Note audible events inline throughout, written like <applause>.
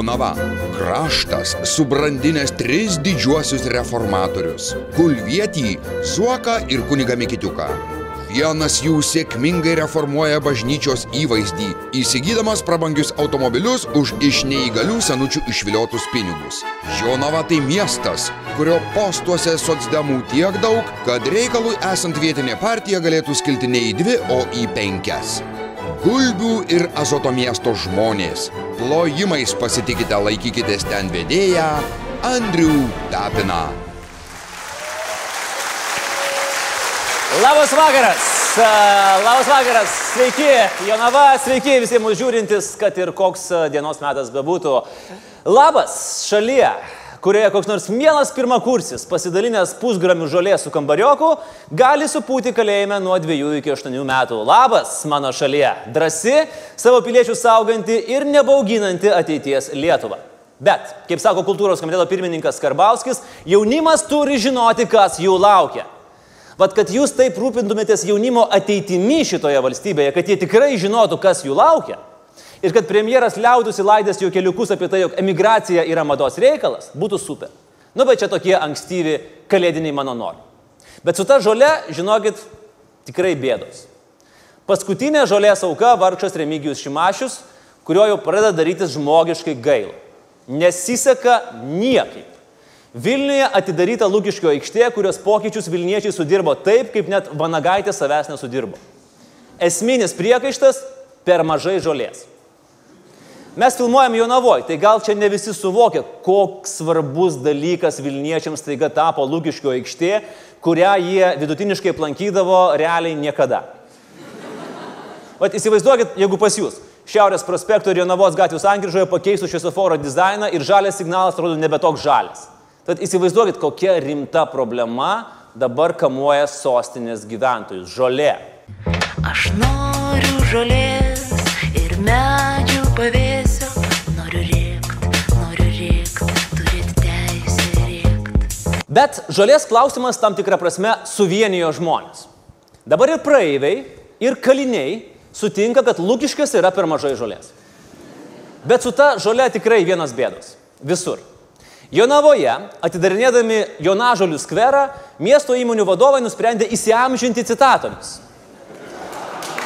Jonava - kraštas subrandinęs tris didžiuosius reformatorius - Kulvietį, Zuoką ir kunigą Mikitiuką. Vienas jų sėkmingai reformuoja bažnyčios įvaizdį, įsigydamas prabangius automobilius už iš neįgalių senučių išviliotus pinigus. Jonava tai miestas, kurio postuose socdemų tiek daug, kad reikalui esant vietinė partija galėtų skilti ne į dvi, o į penkias. Gulbių ir azoto miesto žmonės. Plojimais pasitikite, laikykitės ten vedėją Andrių Tapiną. Labas vakaras. Labas vakaras. Sveiki, Jonava, sveiki visi mūsų žiūrintis, kad ir koks dienos metas bebūtų. Labas šalyje, kurioje koks nors mielas pirmakursis, pasidalinęs pusgramių žolės su kambarioku, gali supūti kalėjime nuo 2 iki 8 metų. Labas mano šalyje, drasi, savo piliečių sauganti ir nebauginanti ateities Lietuvą. Bet, kaip sako kultūros komiteto pirmininkas Karbauskis, jaunimas turi žinoti, kas jų laukia. Vat kad jūs taip rūpintumėtės jaunimo ateitimi šitoje valstybėje, kad jie tikrai žinotų, kas jų laukia. Ir kad premjeras liaudųsi laidęs jų keliukus apie tai, jog emigracija yra mados reikalas, būtų super. Nu, bet čia tokie ankstyvi kalėdiniai mano norai. Bet su ta žole, žinokit, tikrai bėdos. Paskutinė žolės auka vargšas Remigijus Šimašius, kurio jau pradeda darytis žmogiškai gaila. Nesiseka niekaip. Vilniuje atidaryta Lūkiškio aikštė, kurios pokyčius Vilniečiai sudirbo taip, kaip net Vanagaitė savęs nesudirbo. Esminis priekaištas - per mažai žolės. Mes filmuojam Jonavoj, tai gal čia ne visi suvokia, koks svarbus dalykas Vilniečiams taiga tapo Lūkiškio aikštė, kurią jie vidutiniškai aplankydavo realiai niekada. Vat įsivaizduokit, jeigu pas jūs Šiaurės prospekto ir Jonavos gatvių sankryžoje pakeistų šviesoforo dizainą ir žalias signalas atrodo nebe toks žalias. Tad įsivaizduokit, kokia rimta problema dabar kamuoja sostinės gyventojus - žolė. Aš noriu žolės Bet žolės klausimas tam tikrą prasme suvienijo žmonės. Dabar ir praeiviai, ir kaliniai sutinka, kad lūkiškės yra per mažai žolės. Bet su ta žolė tikrai vienas bėdos. Visur. Jonavoje, atidarinėdami Jonažolių skverą, miesto įmonių vadovai nusprendė įsiamžinti citatomis.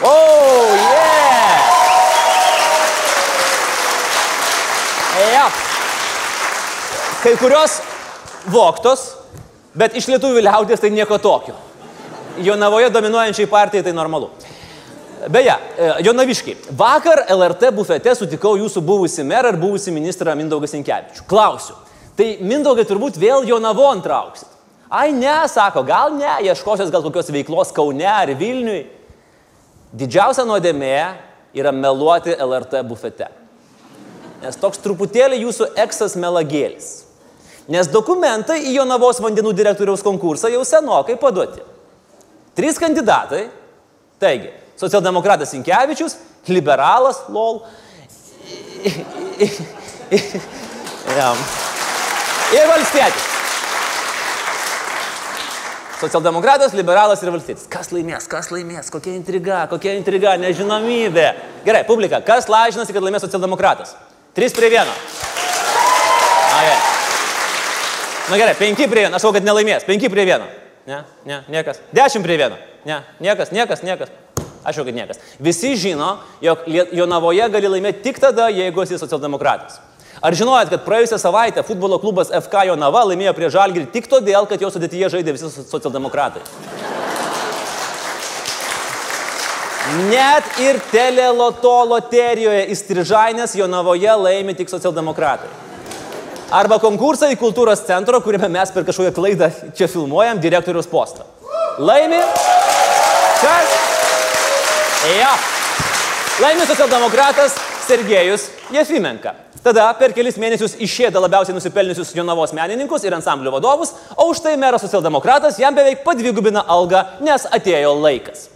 Oh, yeah! Ja. Kai kurios voktos, bet iš lietuvių liaudės tai nieko tokio. Jonavoje dominuojančiai partijai tai normalu. Beje, e, Jonaviškiai, vakar LRT bufete sutikau jūsų buvusi merą ir buvusi ministrą Mindaugą Sinkevičių. Klausiu, tai Mindaugai turbūt vėl Jonavon trauksit. Ai ne, sako, gal ne, ieškosios gal kokios veiklos Kaune ar Vilniui. Didžiausia nuodėmė yra meluoti LRT bufete. Nes toks truputėlį jūsų eksas melagėlis. Nes dokumentai į Jonavos vandenų direktoriaus konkursą jau senokai paduoti. Trys kandidatai. Taigi, socialdemokratas Sinkevičius, liberalas, lol. Ir valstietis. Socialdemokratas, liberalas ir valstietis. Kas laimės, kas laimės, kokia intriga, kokia intriga, nežinomybė. Gerai, publika, kas lažinasi, kad laimės socialdemokratas? 3 prie 1. Na, gerai. Na gerai, 5 prie 1, aš sakau, kad nelaimės. 5 prie 1. Ne, ne, niekas. 10 prie 1. Ne, niekas, niekas, niekas. Aš jau, kad niekas. Visi žino, jog Jonavoje gali laimėti tik tada, jeigu esi socialdemokratas. Ar žinojat, kad praėjusią savaitę futbolo klubas FK Jonava laimėjo prie Žalgirį tik todėl, kad jo sudėtyje žaidė visi so- socialdemokratai? Net ir teleloto loterijoje įstrižainės Jonavoje laimi tik socialdemokratai. Arba konkursą į kultūros centro, kuriame mes per kažkokią klaidą čia filmuojam direktoriaus postą. Laimi. Kas? Jo. Laimi socialdemokratas Sergejus Jefimenka. Tada per kelis mėnesius išėda labiausiai nusipelniusius Jonavos menininkus ir ansamblio vadovus, o už tai meras socialdemokratas jam beveik padvigubina algą, nes atėjo laikas.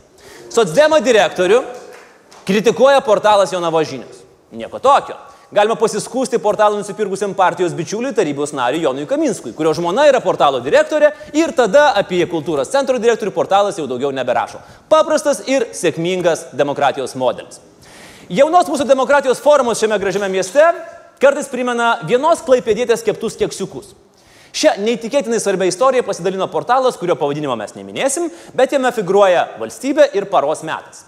Sotsdemo direktorių kritikuoja portalas Jonavo žinios. Nieko tokio. Galima pasiskūsti portalą nusipirkusiam partijos bičiuliui tarybos nariui Jonui Kaminskui, kurio žmona yra portalo direktorė ir tada apie kultūros centro direktorių portalas jau daugiau neberašo. Paprastas ir sėkmingas demokratijos modelis. Jaunos mūsų demokratijos formos šiame gražiame mieste kartais primena vienos klaipėdėtės keptus keksiukus. Šią neįtikėtinai svarbią istoriją pasidalino portalas, kurio pavadinimo mes neminėsim, bet jame figuruoja valstybė ir paros metas.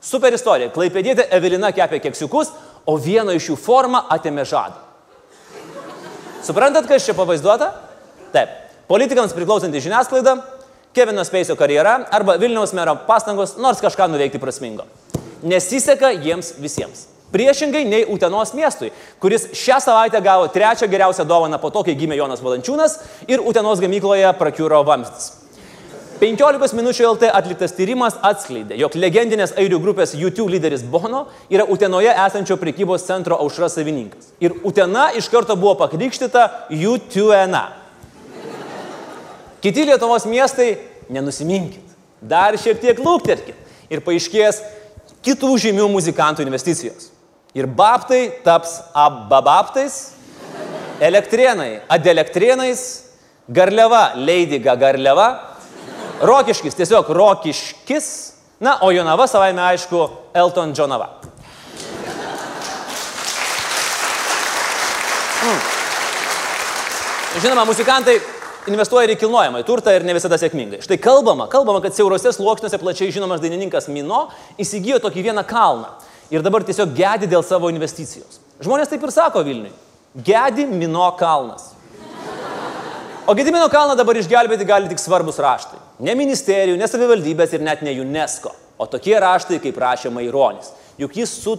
Super istorija. Klaipėdėtė Evelina kepė keksiukus, o vieno iš jų formą atėmė žadą. Suprantat, kas čia pavaizduota? Taip. Politikams priklausanti žiniasklaida, Kevino Speisio karjera arba Vilniaus mero pastangos nors kažką nuveikti prasmingo. Nesiseka jiems visiems. Priešingai nei Utenos miestui, kuris šią savaitę gavo trečią geriausią dovaną po to, kai gimė Jonas Valančiūnas ir Utenos gamykloje prakiuro vamzdis. 15 minučių LT atliktas tyrimas atskleidė, jog legendinės airių grupės YouTube lyderis Bono yra Utenoje esančio prekybos centro aušra savininkas. Ir Utena iš karto buvo pakrikštyta Jutuena. Kiti Lietuvos miestai, nenusiminkit, dar šiek tiek lūkterkit ir paaiškės kitų žymių muzikantų investicijos. Ir babtai taps ababaptais, elektrienai adelektrienais, garliava leidiga garliava, rokiškis tiesiog rokiškis, na, o Jonava savaime aišku Elton Johnava. Mm. Žinoma, muzikantai investuoja ir į kilnojamą turtą ir ne visada sėkmingai. Štai kalbama, kalbama, kad siaurose sluoksniuose plačiai žinomas dainininkas Mino įsigijo tokį vieną kalną ir dabar tiesiog gedi dėl savo investicijos. Žmonės taip ir sako Vilniui. Gedi Mino kalnas. O Gedimino kalną dabar išgelbėti gali tik svarbus raštai. Ne ministerijų, ne savivaldybės ir net ne UNESCO. O tokie raštai, kaip rašė Maironis. Juk jis su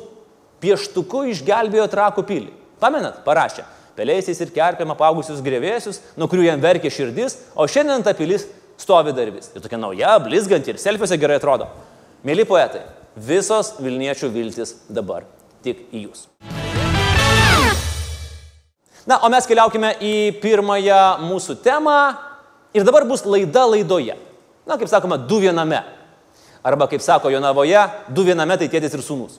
pieštuku išgelbėjo trakų pilį. Pamenat, parašė pelėsiais ir kerpėm apaugusius grėvėsius, nuo kurių jam verkė širdis, o šiandien ta pilis stovi dar vis. Ir tokia nauja, blizganti ir selfiuose gerai atrodo. Mėly poetai, visos Vilniečių viltis dabar tik į jūs. Na, o mes keliaukime į pirmąją mūsų temą ir dabar bus laida laidoje. Na, kaip sakoma, du viename. Arba, kaip sako Jonavoje, du viename tai tėtis ir sūnus.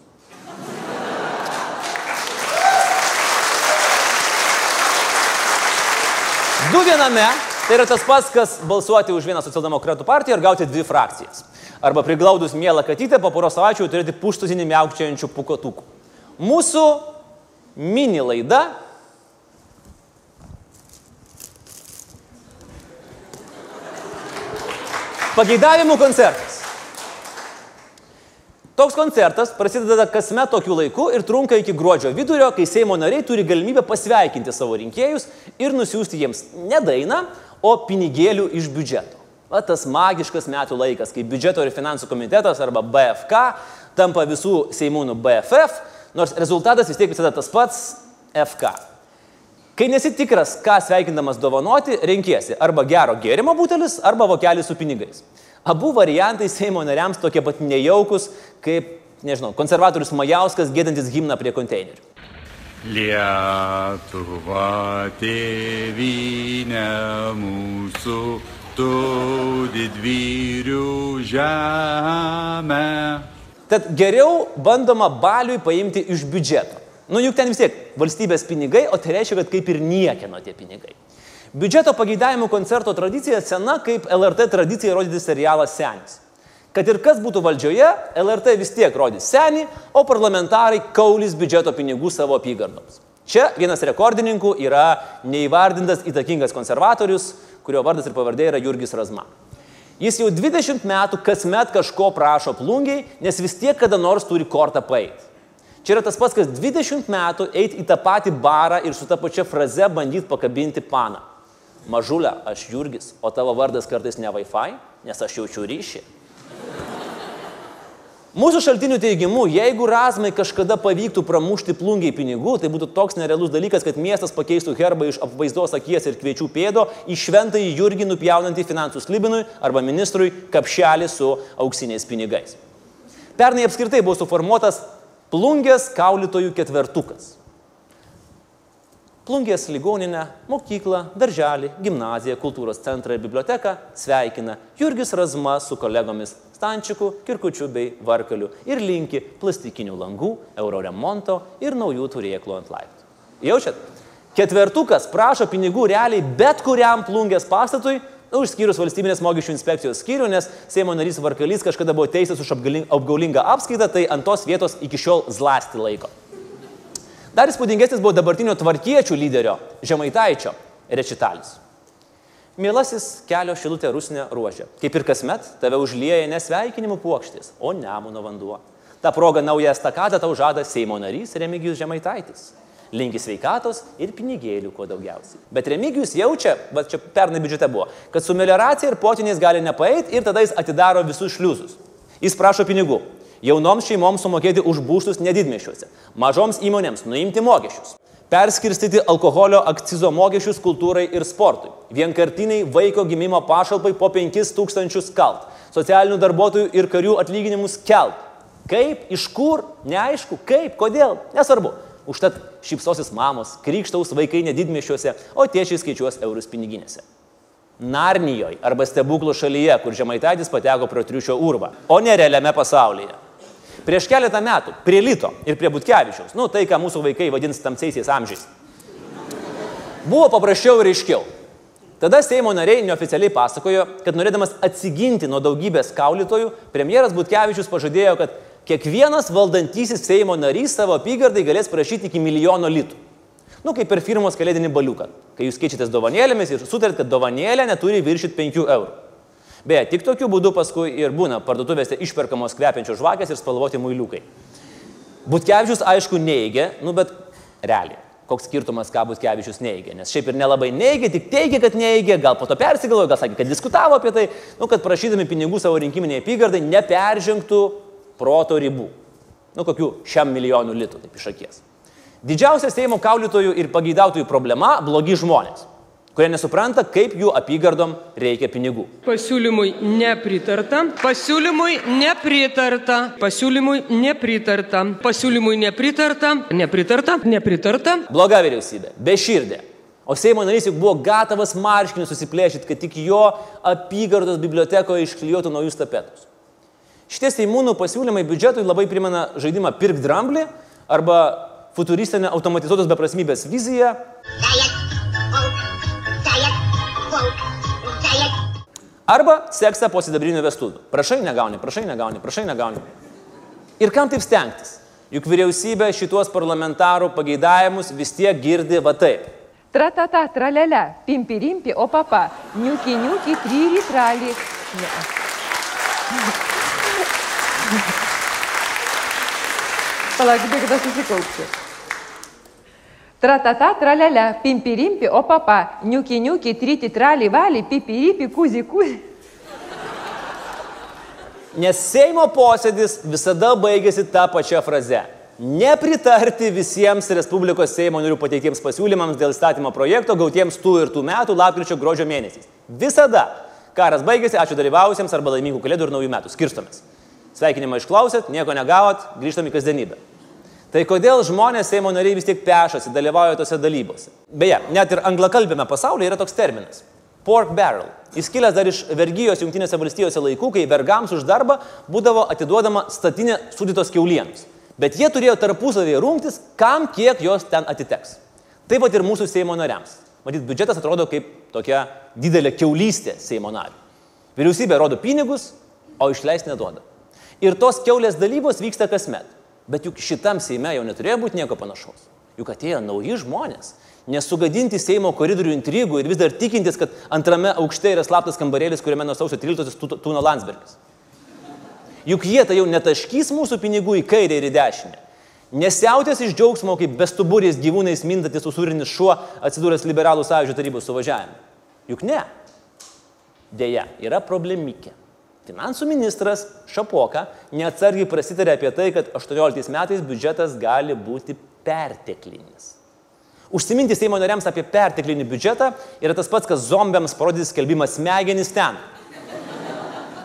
Du viename tai yra tas pats, kas balsuoti už vieną socialdemokratų partiją ir gauti dvi frakcijas. Arba priglaudus mielą katytę, po poros savaičių turėti puštuzinį miaukčiančių pukotukų. Mūsų mini laida Pageidavimų koncertas. Toks koncertas prasideda kasmet tokiu laiku ir trunka iki gruodžio vidurio, kai Seimo nariai turi galimybę pasveikinti savo rinkėjus ir nusiųsti jiems ne dainą, o pinigėlių iš biudžeto. Va tas magiškas metų laikas, kai biudžeto ir finansų komitetas arba BFK tampa visų Seimūnų BFF, nors rezultatas vis tiek visada tas pats FK. Kai nesi tikras, ką sveikindamas dovanoti, renkiesi arba gero gėrimo butelis, arba vokelis su pinigais. Abu variantai Seimo nariams tokie pat nejaukus, kaip, nežinau, konservatorius Majauskas gėdantis himną prie konteinerių. Lietuva tėvynė mūsų, tu didvyrių žemė. Tad geriau bandoma baliui paimti iš biudžeto. Nu juk ten vis tiek valstybės pinigai, o tai reiškia, kad kaip ir niekieno tie pinigai. Biudžeto pageidavimų koncerto tradicija sena kaip LRT tradicija rodyti serialą Senis. Kad ir kas būtų valdžioje, LRT vis tiek rodys senį, o parlamentarai kaulys biudžeto pinigų savo apygardoms. Čia vienas rekordininkų yra neįvardintas įtakingas konservatorius, kurio vardas ir pavardė yra Jurgis Razma. Jis jau 20 metų kasmet kažko prašo plungiai, nes vis tiek kada nors turi kortą paeiti. Čia yra tas pats, kas 20 metų eiti į tą patį barą ir su ta pačia fraze bandyti pakabinti paną. Mažulė, aš Jurgis, o tavo vardas kartais ne Wi-Fi, nes aš jaučiu ryšį. Mūsų šaltinių teigimu, jeigu Razmai kažkada pavyktų pramušti plungiai pinigų, tai būtų toks nerealus dalykas, kad miestas pakeistų herbą iš apvaizdos akies ir kviečių pėdo į šventąjį Jurgį nupjaunantį finansų slibinui arba ministrui kapšelį su auksiniais pinigais. Pernai apskritai buvo suformuotas Plungės kaulytojų ketvertukas. Plungės ligoninę, mokyklą, darželį, gimnaziją, kultūros centrą ir biblioteką sveikina Jurgis Razma su kolegomis Stančiku, Kirkučiu bei Varkaliu ir linki plastikinių langų, euro remonto ir naujų turėklų ant laiptų. Jaučiat? Ketvertukas prašo pinigų realiai bet kuriam plungės pastatui, Na, nu, užskyrus valstybinės mokesčių inspekcijos skyrių, nes Seimo narys Varkalys kažkada buvo teisęs už apgaulingą apskaitą, tai ant tos vietos iki šiol zlasti laiko. Dar įspūdingesnis buvo dabartinio tvarkiečių lyderio Žemaitaičio rečitalis. Mielasis kelio šilutė Rusnė ruožė. Kaip ir kasmet, tave užlieja nesveikinimų puokštis, o nemuno vanduo. Ta proga naują estakadą tau žada Seimo narys Remigijus Žemaitaitis. Linki sveikatos ir pinigėlių kuo daugiausiai. Bet Remigijus jaučia, va čia pernai biudžete buvo, kad su melioracija ir potiniais gali nepaeiti ir tada jis atidaro visus šliuzus. Jis prašo pinigų. Jaunoms šeimoms sumokėti už būstus nedidmešiuose. Mažoms įmonėms nuimti mokesčius perskirstyti alkoholio akcizo mokesčius kultūrai ir sportui, vienkartiniai vaiko gimimo pašalpai po 5000 kalt, socialinių darbuotojų ir karių atlyginimus kelt. Kaip, iš kur, neaišku, kaip, kodėl, nesvarbu. Užtat šypsosis mamos, krikštaus vaikai nedidmešiuose, o tiečiai skaičiuos eurus piniginėse. Narnijoje arba stebuklų šalyje, kur žemaitaitis pateko pro triušio urvą, o ne realiame pasaulyje. Prieš keletą metų prie Lito ir prie Butkevičiaus, nu tai, ką mūsų vaikai vadins tamsiaisiais amžiais, buvo paprasčiau ir aiškiau. Tada Seimo nariai neoficialiai pasakojo, kad norėdamas atsiginti nuo daugybės kaulytojų, premjeras Butkevičius pažadėjo, kad kiekvienas valdantysis Seimo narys savo apygardai galės prašyti iki milijono litų. Nu, kaip per firmos kalėdinį baliuką, kai jūs keičiatės dovanėlėmis ir sutarėt, kad dovanėlė neturi viršyti 5 eurų. Beje, tik tokiu būdu paskui ir būna parduotuvėse išperkamos kvepiančios žvakės ir spalvoti muiliukai. Butkevičius aišku neigia, nu bet realiai. Koks skirtumas, ką Butkevičius neigia. Nes šiaip ir nelabai neigia, tik teigia, kad neigia, gal po to persigalvojo, gal sakė, kad diskutavo apie tai, nu, kad prašydami pinigų savo rinkiminiai apygardai neperžengtų proto ribų. Nu, kokių šiam milijonų litų, taip iš akies. Didžiausia Seimo kaulytojų ir pageidautojų problema - blogi žmonės kurie nesupranta, kaip jų apygardom reikia pinigų. Pasiūlymui nepritarta. Pasiūlymui nepritarta. Pasiūlymui nepritarta. Pasiūlymui nepritarta. Nepritarta. Nepritarta. Bloga vyriausybė, beširdė. O Seimo narys juk buvo gatavas marškinius susiplėšyti, kad tik jo apygardos bibliotekoje išklijuotų naujus tapetus. Šitie Seimūnų pasiūlymai biudžetui labai primena žaidimą Pirk dramblį arba futuristinę automatizuotos beprasmybės viziją. Arba seksą po sidabrinių vestuvių. Prašai negauni, prašai negauni, prašai negauni. Ir kam taip stengtis? Juk vyriausybė šituos parlamentarų pageidavimus vis tiek girdi va taip. Tratata, tralele, pimpi rimpi, o papa, niuki niuki, tryri trali. Ne. <laughs> Palauk, bėg, kad aš susikaupsiu. Tratata, tralele, pimpi rimpi, o papa, niuki niuki, tryti trali vali, pipi ripi, kuzi kuzi. Nes Seimo posėdis visada baigėsi tą pačią frazę. Nepritarti visiems Respublikos Seimo narių pateiktiems pasiūlymams dėl įstatymo projekto gautiems tų ir tų metų lapkričio gruodžio mėnesiais. Visada. Karas baigėsi, ačiū dalyvausiems arba laimingų kalėdų ir naujų metų. Skirstomės. Sveikinimą išklausėt, nieko negavot, grįžtam į kasdienybę. Tai kodėl žmonės Seimo nariai vis tiek pešasi, dalyvauja tose dalybose? Beje, net ir anglakalbėme pasaulyje yra toks terminas - pork barrel. Jis kilęs dar iš vergyjos Junktinėse valstijose laikų, kai vergams už darbą būdavo atiduodama statinė sudytos keulienos. Bet jie turėjo tarpusavėje rungtis, kam kiek jos ten atiteks. Taip pat ir mūsų Seimo nariams. Matyt, biudžetas atrodo kaip tokia didelė keulystė Seimo narių. Vyriausybė rodo pinigus, o išleis neduoda. Ir tos keulės dalybos vyksta kasmet. Bet juk šitam Seime jau neturėjo būti nieko panašaus. Juk atėjo nauji žmonės. Nesugadinti Seimo koridorių intrigų ir vis dar tikintis, kad antrame aukšte yra slaptas kambarėlis, kuriame nuo sausio 13 tūno Landsbergis. Juk jie tai jau netaškys mūsų pinigų į kairę ir į dešinę. Nesiautės iš džiaugsmo, kaip bestuburės gyvūnais mintantis usūrinis šuo atsidūręs liberalų sąjūdžio tarybos suvažiavime. Juk ne. Deja, yra problemikė. Finansų ministras Šapoka neatsargiai prasitarė apie tai, kad 18 metais biudžetas gali būti perteklinis. Užsiminti Seimo nariams apie perteklinį biudžetą yra tas pats, kas zombiams parodyti skelbimą smegenis ten.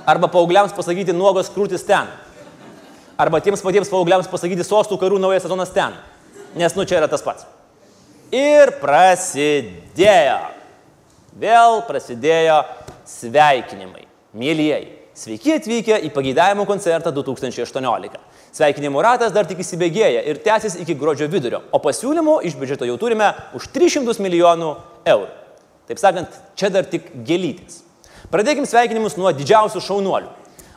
Arba paaugliams pasakyti nuogos krūtis ten. Arba tiems patiems paaugliams pasakyti sostų karų naujas sezonas ten. Nes nu čia yra tas pats. Ir prasidėjo. Vėl prasidėjo sveikinimai. Mėlyjeji, sveiki atvykę į pageidavimų koncertą 2018. Sveikinimų ratas dar tik įsibėgėja ir tęsis iki gruodžio vidurio, o pasiūlymų iš biudžeto jau turime už 300 milijonų eurų. Taip sakant, čia dar tik gėlytis. Pradėkim sveikinimus nuo didžiausių šaunuolių.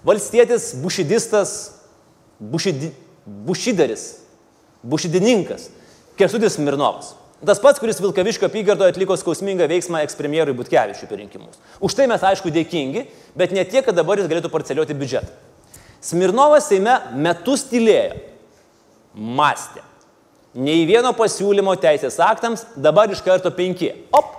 Valstietis, bušidistas, bušidi, bušidaris, bušidininkas, Kestutis Mirnovas. Tas pats, kuris Vilkaviškio apygardoje atliko skausmingą veiksmą ekspremjerui Butkevičiui per rinkimus. Už tai mes aišku dėkingi, bet ne tiek, kad dabar jis galėtų parceliuoti biudžetą. Smirnovas Seime metus tylėjo, mąstė. Nei vieno pasiūlymo teisės aktams, dabar iš karto penki. Op!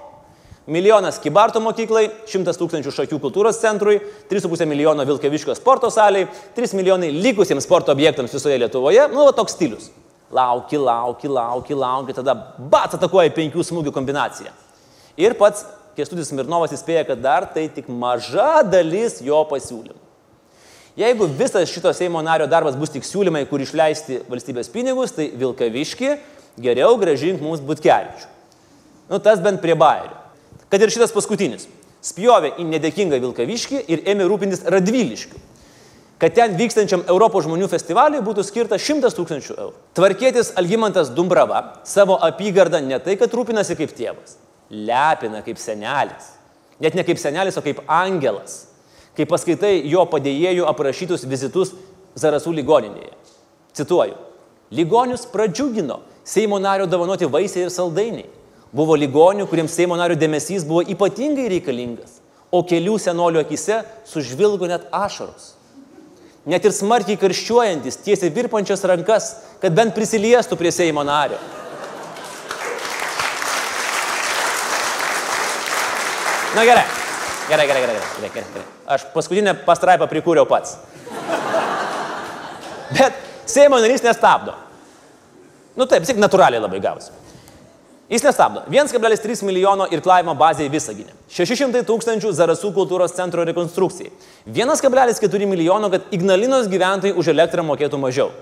Milijonas Kibarto mokyklai, 100 tūkstančių šakių kultūros centrui, 3,5 milijono Vilkaviškio sporto saliai, 3 milijonai likusiems sporto objektams visoje Lietuvoje. Nu, va, toks stilius. Lauki, lauki, lauki, lauki, tada bats atakuoja penkių smūgių kombinaciją. Ir pats Kestudis Mirnovas įspėja, kad dar tai tik maža dalis jo pasiūlymų. Jeigu visas šito Seimo nario darbas bus tik siūlymai, kur išleisti valstybės pinigus, tai Vilkaviški geriau gražink mums Butkevičių. Nu, tas bent prie bairių. Kad ir šitas paskutinis. Spjovė į nedėkingą Vilkaviškį ir ėmė rūpintis Radviliškiu. Kad ten vykstančiam Europos žmonių festivaliui būtų skirta 100 tūkstančių eurų. Tvarkėtis Algymantas Dumbrava savo apygardą ne tai, kad rūpinasi kaip tėvas, lepina kaip senelis. Net ne kaip senelis, o kaip angelas. Kai paskaitai jo padėjėjų aprašytus vizitus Zarasų ligoninėje. Cituoju. Ligonius pradžiugino Seimo nario dovanoti vaisiai ir saldainiai. Buvo ligonių, kuriems Seimo nario dėmesys buvo ypatingai reikalingas, o kelių senolių akise sužvilgo net ašaros. Net ir smarkiai karščiuojantis tiesiai virpančias rankas, kad bent prisiliestų prie Seimo nario. Na gerai. Gerai, gerai, gerai, gerai, gerai, gerai. Aš paskutinę pastraipą prikūriau pats. Bet Seimo narys nestabdo. Nu taip, tiek natūraliai labai gausi. Jis nestabdo. 1,3 milijono irklavimo bazė į Visaginę. 600 tūkstančių Zarasų kultūros centro rekonstrukcijai. 1,4 milijono, kad Ignalinos gyventojai už elektrą mokėtų mažiau.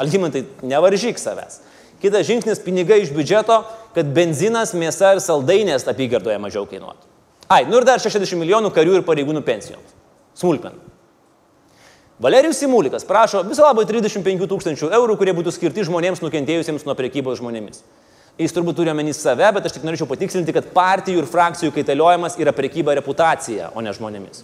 Algymantai, nevaržyk savęs. Kitas žingsnis - pinigai iš biudžeto, kad benzinas, mėsa ir saldainės apygardoje mažiau kainuotų. Ai, nu ir dar 60 milijonų karių ir pareigūnų pensijoms. Smulkmen. Valerijus Simulikas prašo viso labo 35 tūkstančių eurų, kurie būtų skirti žmonėms nukentėjusiems nuo priekybos žmonėmis. Jis turbūt turi omeny save, bet aš tik norėčiau patikslinti, kad partijų ir frakcijų kaitaliojimas yra priekyba reputacija, o ne žmonėmis.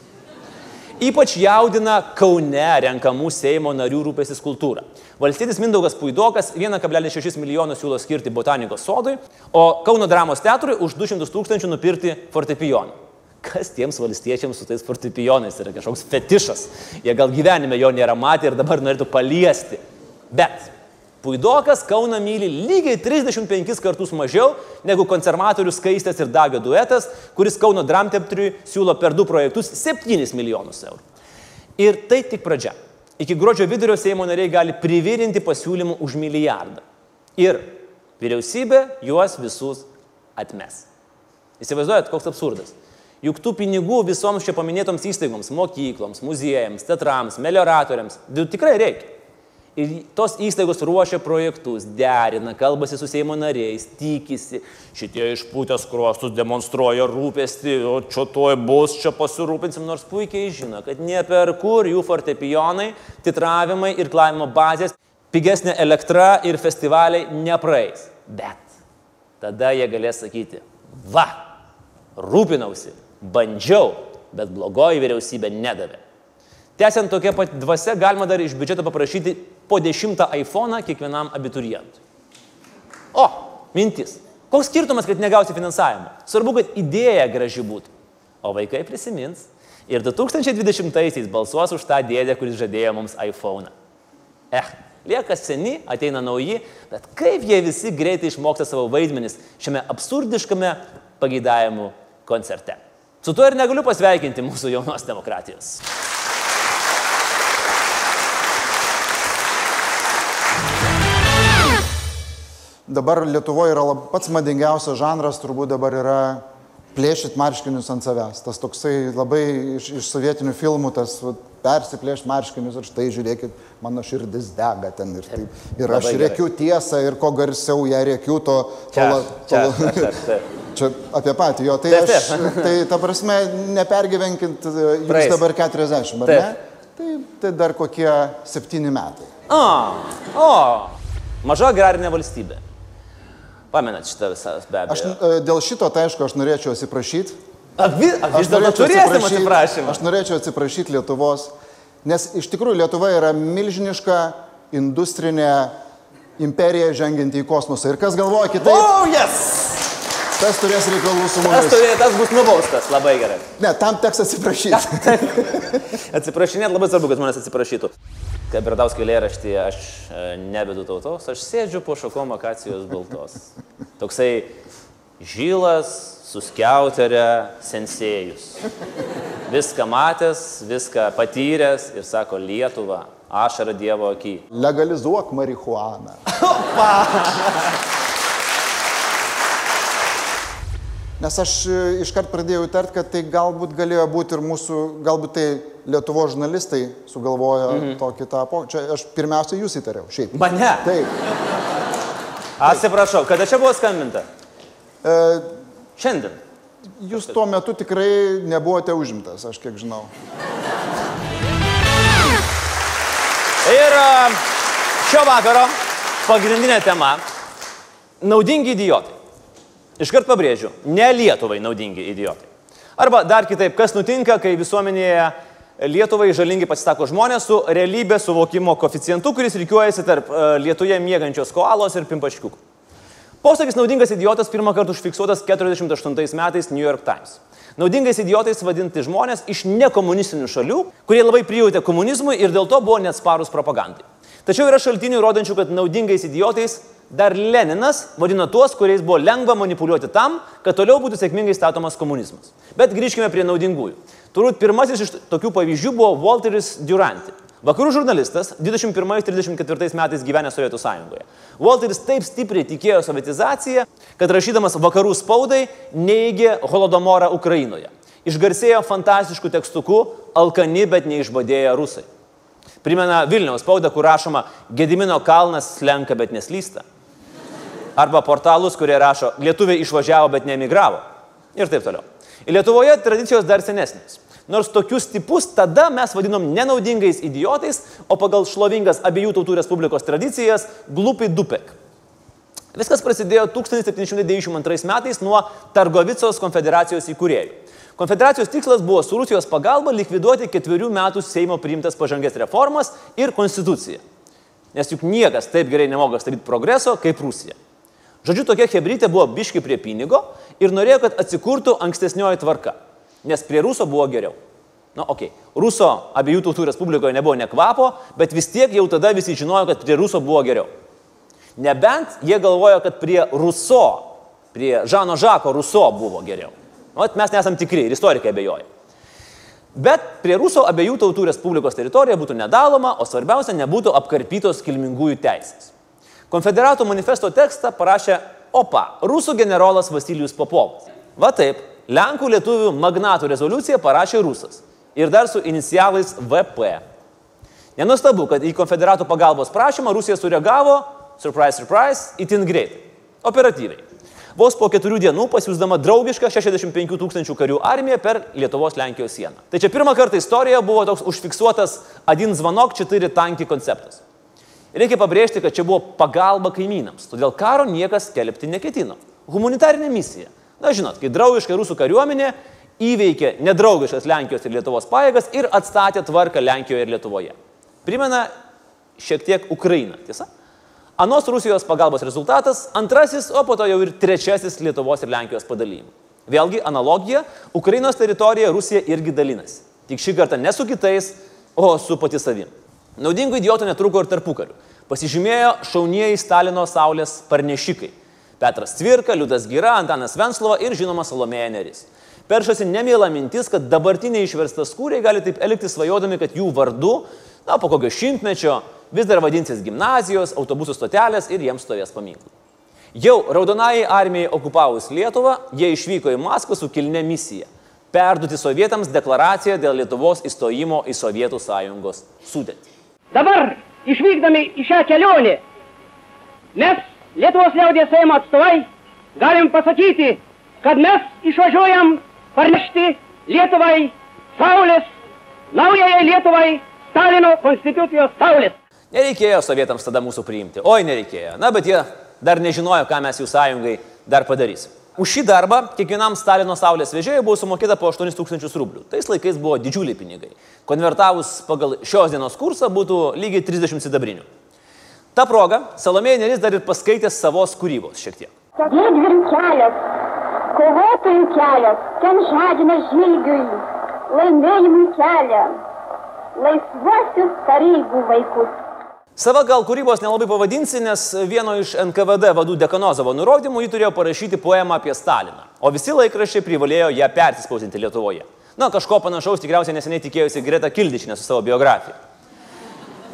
Ypač jaudina Kaune renkamų Seimo narių rūpėsis kultūra. Valstybės Mindaugas Puidokas 1,6 milijonų siūlo skirti botanikos sodui, o Kauno dramos teatrui už 200 tūkstančių nupirkti fortepijoną. Kas tiems valstiečiams su tais fortepijonais yra kažkoks fetišas. Jie gal gyvenime jo nėra matę ir dabar norėtų paliesti. Bet Puidokas Kauna myli lygiai 35 kartus mažiau negu konservatorių skaistės ir dagio duetas, kuris Kauno dramteatriui siūlo per du projektus 7 milijonus eurų. Ir tai tik pradžia. Iki gruodžio vidurio Seimo nariai gali privirinti pasiūlymų už milijardą. Ir vyriausybė juos visus atmes. Įsivaizduojat, koks absurdas. Juk tų pinigų visoms čia paminėtoms įstaigoms, mokykloms, muziejams, teatrams, melioratoriams tikrai reikia. Ir tos įstaigos ruošia projektus, derina, kalbasi su Seimo nariais, tikisi, šitie išpūtęs kruostus demonstruoja rūpestį, o čia toj bus, čia pasirūpinsim, nors puikiai žino, kad ne per kur jų fortepijonai, titravimai ir klavimo bazės, pigesnė elektra ir festivaliai nepraeis. Bet tada jie galės sakyti, va, rūpinausi, bandžiau, bet blogoji vyriausybė nedavė. Tęsiant tokia pat dvasia, galima dar iš biudžeto paprašyti po dešimtą iPhone kiekvienam abiturientui. O, mintis. Koks skirtumas, kad negausi finansavimo? Svarbu, kad idėja graži būtų. O vaikai prisimins. Ir 2020-aisiais balsuos už tą dėdę, kuris žadėjo mums iPhone. Eh, lieka seni, ateina nauji, bet kaip jie visi greitai išmoksta savo vaidmenis šiame absurdiškame pageidavimų koncerte. Su tuo ir negaliu pasveikinti mūsų jaunos demokratijos. Dabar Lietuvoje yra lab, pats madingiausias žanras, turbūt dabar yra plėšyti marškinius ant savęs. Tas toksai labai iš, iš sovietinių filmų, tas persiplėšti marškinius ir štai žiūrėkit, mano širdis dega ten ir taip. Ir aš rėkiu tiesą ir ko garsiau ją rėkiu, to... Čia, to, to, čia, čia. <laughs> Čia apie patį, jo, tai Taip, aš, taip. tai ta prasme, nepergyvenkit, jums Praeis. dabar 40, ar Taip. ne? Tai, tai dar kokie 7 metai. O, o, maža agrarinė valstybė. Pamenat šitą visą be Aš abejo. e, dėl šito, tai aišku, aš norėčiau atsiprašyti. A, vi, a, vis dėlto turėsim atsiprašymą. Aš norėčiau atsiprašyti Lietuvos, nes iš tikrųjų Lietuva yra milžiniška industrinė imperija žengianti į kosmosą. Ir kas galvoja kitaip, O, oh, yes! tas turės reikalų su Tas, mumis. turi, tas bus nubaustas, labai gerai. Ne, tam teks atsiprašyti. Atsiprašinėt labai svarbu, kad žmonės atsiprašytų. Kaip Bradauskio eilėraštyje aš e, nebedu tautos, aš sėdžiu po šakom akacijos baltos. Toksai žylas, suskiauterė, sensėjus. Viską matęs, viską patyręs ir sako Lietuva, ašara Dievo akį. Legalizuok marihuaną. Nes aš e, iškart pradėjau įtart, kad tai galbūt galėjo būti ir mūsų, galbūt tai Lietuvo žurnalistai sugalvojo mhm. tokį tą po... Čia aš pirmiausia jūs įtariau, šiaip. Mane. Taip. Atsiprašau, kada čia buvo skambinta? E, Šiandien. jūs tuo metu tikrai nebuvote užimtas, aš kiek žinau. Ir a, šio vakaro pagrindinė tema - naudingi idiotai. Iškart pabrėžiu, ne Lietuvai naudingi idiotai. Arba dar kitaip, kas nutinka, kai visuomenėje Lietuvai žalingi pasisako žmonės su realybės suvokimo koficientu, kuris reikiuojasi tarp e, Lietuvoje mėgančios koalos ir pimpaškiukų. Posakis naudingas idiotas pirmą kartą užfiksuotas 48 metais New York Times. Naudingais idiotais vadinti žmonės iš nekomunistinių šalių, kurie labai prijautė komunizmui ir dėl to buvo neatsparus propagandai. Tačiau yra šaltinių rodančių, kad naudingais idiotais dar Leninas vadino tuos, kuriais buvo lengva manipuliuoti tam, kad toliau būtų sėkmingai statomas komunizmas. Bet grįžkime prie naudingųjų. Turbūt pirmasis iš tokių pavyzdžių buvo Walteris Duranti. Vakarų žurnalistas, 21-34 metais gyvenęs Sovietų sąjungoje. Walteris taip stipriai tikėjo sovietizaciją, kad rašydamas vakarų spaudai neigė holodomorą Ukrainoje. Išgarsėjo fantastiškų tekstukų Alkani, bet neišbadėję rusai. Primena Vilniaus spaudą, kur rašoma Gedimino kalnas slenka, bet neslysta. Arba portalus, kurie rašo Lietuviai išvažiavo, bet neemigravo. Ir taip toliau. Lietuvoje tradicijos dar senesnės. Nors tokius tipus tada mes vadinom nenaudingais idiotais, o pagal šlovingas abiejų tautų respublikos tradicijas glupai dupek. Viskas prasidėjo 1792 metais nuo Targovicos konfederacijos įkūrėjų. Konfederacijos tikslas buvo su Rusijos pagalba likviduoti ketverių metų Seimo priimtas pažangės reformas ir konstituciją. Nes juk niekas taip gerai nemoka stabdyti progreso kaip Rusija. Žodžiu, tokia hebrytė buvo biški prie pinigo ir norėjo, kad atsikurtų ankstesnioji tvarka. Nes prie Ruso buvo geriau. Na, okei. Okay. Ruso abiejų tautų respublikoje nebuvo nekvapo, bet vis tiek jau tada visi žinojo, kad prie Ruso buvo geriau. Nebent jie galvojo, kad prie Ruso, prie Žano Žako Ruso buvo geriau. Nu, vat mes nesam tikri ir istorikai abejoja. Bet prie Ruso abiejų tautų respublikos teritorija būtų nedaloma, o svarbiausia, nebūtų apkarpytos kilmingųjų teisės. Konfederatų manifesto tekstą parašė OPA, rusų generolas Vasilijus Popovas. Va taip, Lenkų lietuvių magnatų rezoliuciją parašė rusas. Ir dar su inicialais VP. Nenustabu, kad į konfederatų pagalbos prašymą Rusija sureagavo, surprise, surprise, itin greitai. Operatyviai. Vos po keturių dienų pasiūsdama draugišką 65 tūkstančių karių armiją per Lietuvos-Lenkijos sieną. Tai čia pirmą kartą istorijoje buvo toks užfiksuotas Adin Zvanok 4 tanki konceptas. Reikia pabrėžti, kad čia buvo pagalba kaimynams, todėl karo niekas kelbti neketino. Humanitarinė misija. Na žinot, kai draugiška rusų kariuomenė įveikė nedraugiškas Lenkijos ir Lietuvos pajėgas ir atstatė tvarką Lenkijoje ir Lietuvoje. Primena šiek tiek Ukrainą, tiesa? Anos Rusijos pagalbos rezultatas - antrasis, o po to jau ir trečiasis Lietuvos ir Lenkijos padalymas. Vėlgi analogija - Ukrainos teritorija Rusija irgi dalinasi. Tik šį kartą ne su kitais, o su pati savim. Naudingų idiotų netruko ir tarpukariu. Pasižymėjo šaunieji Stalino saulės parnešikai. Petras Cvirka, Liudas Gira, Antanas Venslova ir žinoma Salomėja Neris. Peršasi nemėla mintis, kad dabartiniai išverstas kūriai gali taip elgtis svajodami, kad jų vardu, na, po kokio šimtmečio vis dar vadinsis gimnazijos, autobusų stotelės ir jiems stovės paminklai. Jau Raudonai armijai okupavus Lietuvą, jie išvyko į Maskvą su kilne misija - perduoti sovietams deklaraciją dėl Lietuvos įstojimo į Sovietų sąjungos sudėtį. Dabar išvykdami į šią kelionę, mes, Lietuvos liaudės Seimo atstovai, galim pasakyti, kad mes išvažiuojam parnešti Lietuvai Saulės, naujai Lietuvai Stalino konstitucijos Saulės. Nereikėjo sovietams tada mūsų priimti. Oi, nereikėjo. Na, bet jie dar nežinojo, ką mes jų sąjungai dar padarysim. Už šį darbą kiekvienam Stalino saulės vežėjui buvo sumokėta po 8000 rublių. Tais laikais buvo didžiuliai pinigai. Konvertavus pagal šios dienos kursą būtų lygiai 30 sidabrinių. Ta proga Salomėja Neris dar ir paskaitė savos kūrybos šiek tiek. Didvyrių kelias, kovotojų kelias, ten žadina žygiui, laimėjimui kelią, laisvuosius kareivų vaikus. Sava gal kūrybos nelabai pavadinsi, nes vieno iš NKVD vadų Dekanozovo nurodymų jį turėjo parašyti poemą apie Staliną, o visi laikraščiai privalėjo ją persispausdinti Lietuvoje. Na, kažko panašaus tikriausiai neseniai tikėjusi Greta Kildičinė su savo biografija.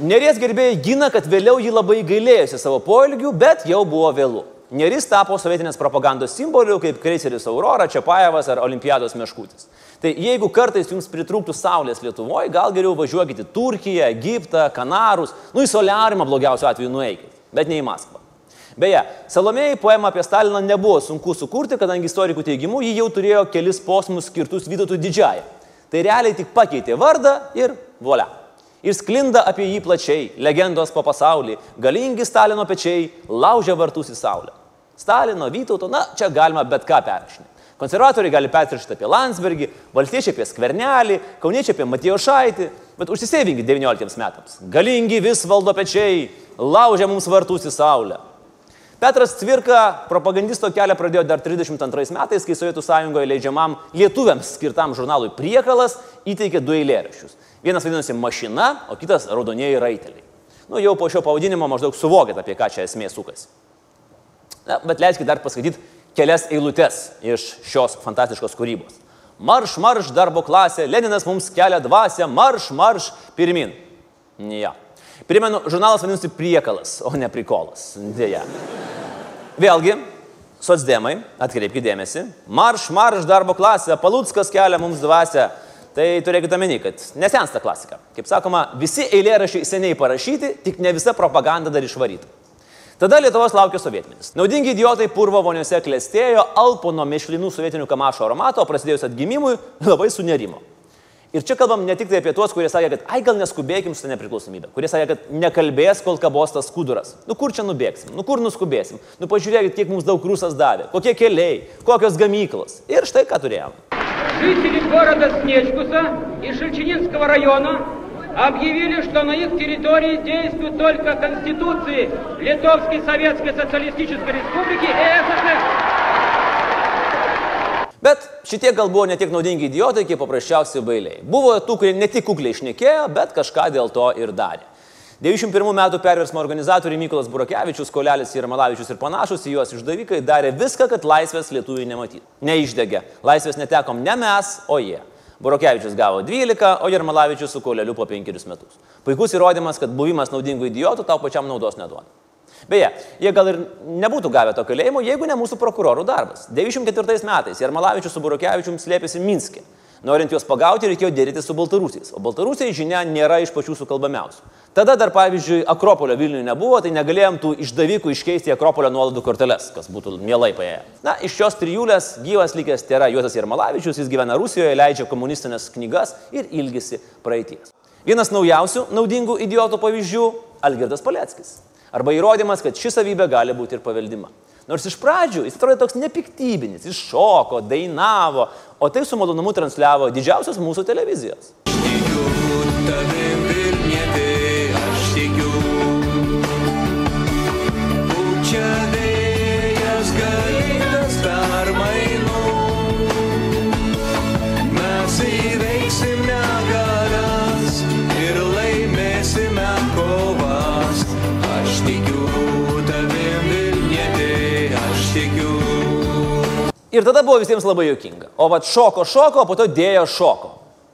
Neries gerbėjai gina, kad vėliau jį labai gailėjosi savo poelgių, bet jau buvo vėlų. Neris tapo sovietinės propagandos simboliu, kaip Kreiseris Aurora, Čiapajevas ar Olimpiados meškutis. Tai jeigu kartais jums pritrūktų saulės Lietuvoje, gal geriau važiuokite į Turkiją, Egiptą, Kanarus, nu į Soliarimą blogiausiu atveju nueikit, bet ne į Maskvą. Beje, Salomėjai poemą apie Staliną nebuvo sunku sukurti, kadangi istorikų teigimu jį jau turėjo kelis posmus skirtus Vytautui didžiajai. Tai realiai tik pakeitė vardą ir volia. Ir sklinda apie jį plačiai, legendos po pasaulį, galingi Stalino pečiai laužia vartus į saulę. Stalino, Vytauto, na, čia galima bet ką perrašinti. Konservatoriai gali perrašyti apie Landsbergį, valstiečiai apie Skvernelį, kauniečiai apie Matijo Šaitį, bet užsisėvinkit 19 metams. Galingi vis valdo pečiai, laužia mums vartus į saulę. Petras Cvirka propagandisto kelią pradėjo dar 32 metais, kai Sovietų sąjungoje leidžiamam lietuviams skirtam žurnalui Priekalas įteikė du eilėraščius. Vienas vadinosi mašina, o kitas raudonieji raiteliai. Nu, jau po šio pavadinimo maždaug suvokit, apie ką čia esmė sukasi. Na, bet leiskit dar paskaityti kelias eilutes iš šios fantastiškos kūrybos. Marš, marš darbo klasė, Leninas mums kelia dvasę, marš, marš pirmin. Ja. Primenu, žurnalas vadinasi priekalas, o ne prikolas. Dėja. Vėlgi, socdemai, atkreipkite dėmesį, marš, marš darbo klasė, Palutskas kelia mums dvasę. Tai turėkite omeny, kad nesensta klasika. Kaip sakoma, visi eilėrašiai seniai parašyti, tik ne visa propaganda dar išvaryta. Tada Lietuvos laukia sovietmetis. Naudingi idiotai purvo voniuose klestėjo, alpo nuo mešlinų sovietinių kamašo aromato, o prasidėjus atgimimui <laughs> labai sunerimo. Ir čia kalbam ne tik tai apie tuos, kurie sakė, kad ai gal neskubėkim su nepriklausomybė, kurie sakė, kad nekalbės, kol kabos tas skuduras. Nu kur čia nubėgsim, nu kur nuskubėsim, nu pažiūrėkit, kiek mums daug rusas davė, kokie keliai, kokios gamyklos. Ir štai ką turėjom. Жители города Снежкуса и Шельчининского района объявили, что на их территории действуют только Конституции Литовской Советской Социалистической Республики и СССР. Bet šitie gal buvo ne tiek naudingi idiotai, kiek paprasčiausiai bailiai. Buvo tų, kurie ne tik kukliai išnekėjo, bet kažką dėl to ir darė. 91 metų perversmo organizatoriai Mykolas Burakevičius, Kolelis ir Malavičius ir panašus į juos išdavikai darė viską, kad laisvės lietuviai nematytų. Neišdegė. Laisvės netekom ne mes, o jie. Burakevičius gavo 12, o Jarmalavičius su Koleliu po 5 metus. Puikus įrodymas, kad buvimas naudingų idiotų tau pačiam naudos neduoda. Beje, jie gal ir nebūtų gavę to kalėjimo, jeigu ne mūsų prokurorų darbas. 94 metais Jarmalavičius su Burokevičium slėpėsi Minske. Norint juos pagauti, reikėjo dėrėti su Baltarusiais. O Baltarusiai, žinia, nėra iš pačių sukalbamiausių. Tada dar, pavyzdžiui, Akropolio Vilniuje nebuvo, tai negalėjom tų išdavikų iškeisti į Akropolio nuolaidų korteles, kas būtų mielai paėję. Na, iš šios trijulės gyvas likęs tai yra Juozas Jarmalavičius, jis gyvena Rusijoje, leidžia komunistinės knygas ir ilgisi praeities. Vienas naujausių naudingų idiotų pavyzdžių - Algirdas Paleckis. Arba įrodymas, kad ši savybė gali būti ir paveldima. Nors iš pradžių jis atrodė toks nepiktybinis, jis šoko, dainavo, o tai su malonumu transliavo didžiausios mūsų televizijos. tavim Ir tada buvo visiems labai jokinga. O vad šoko šoko, o po to dėjo šoko.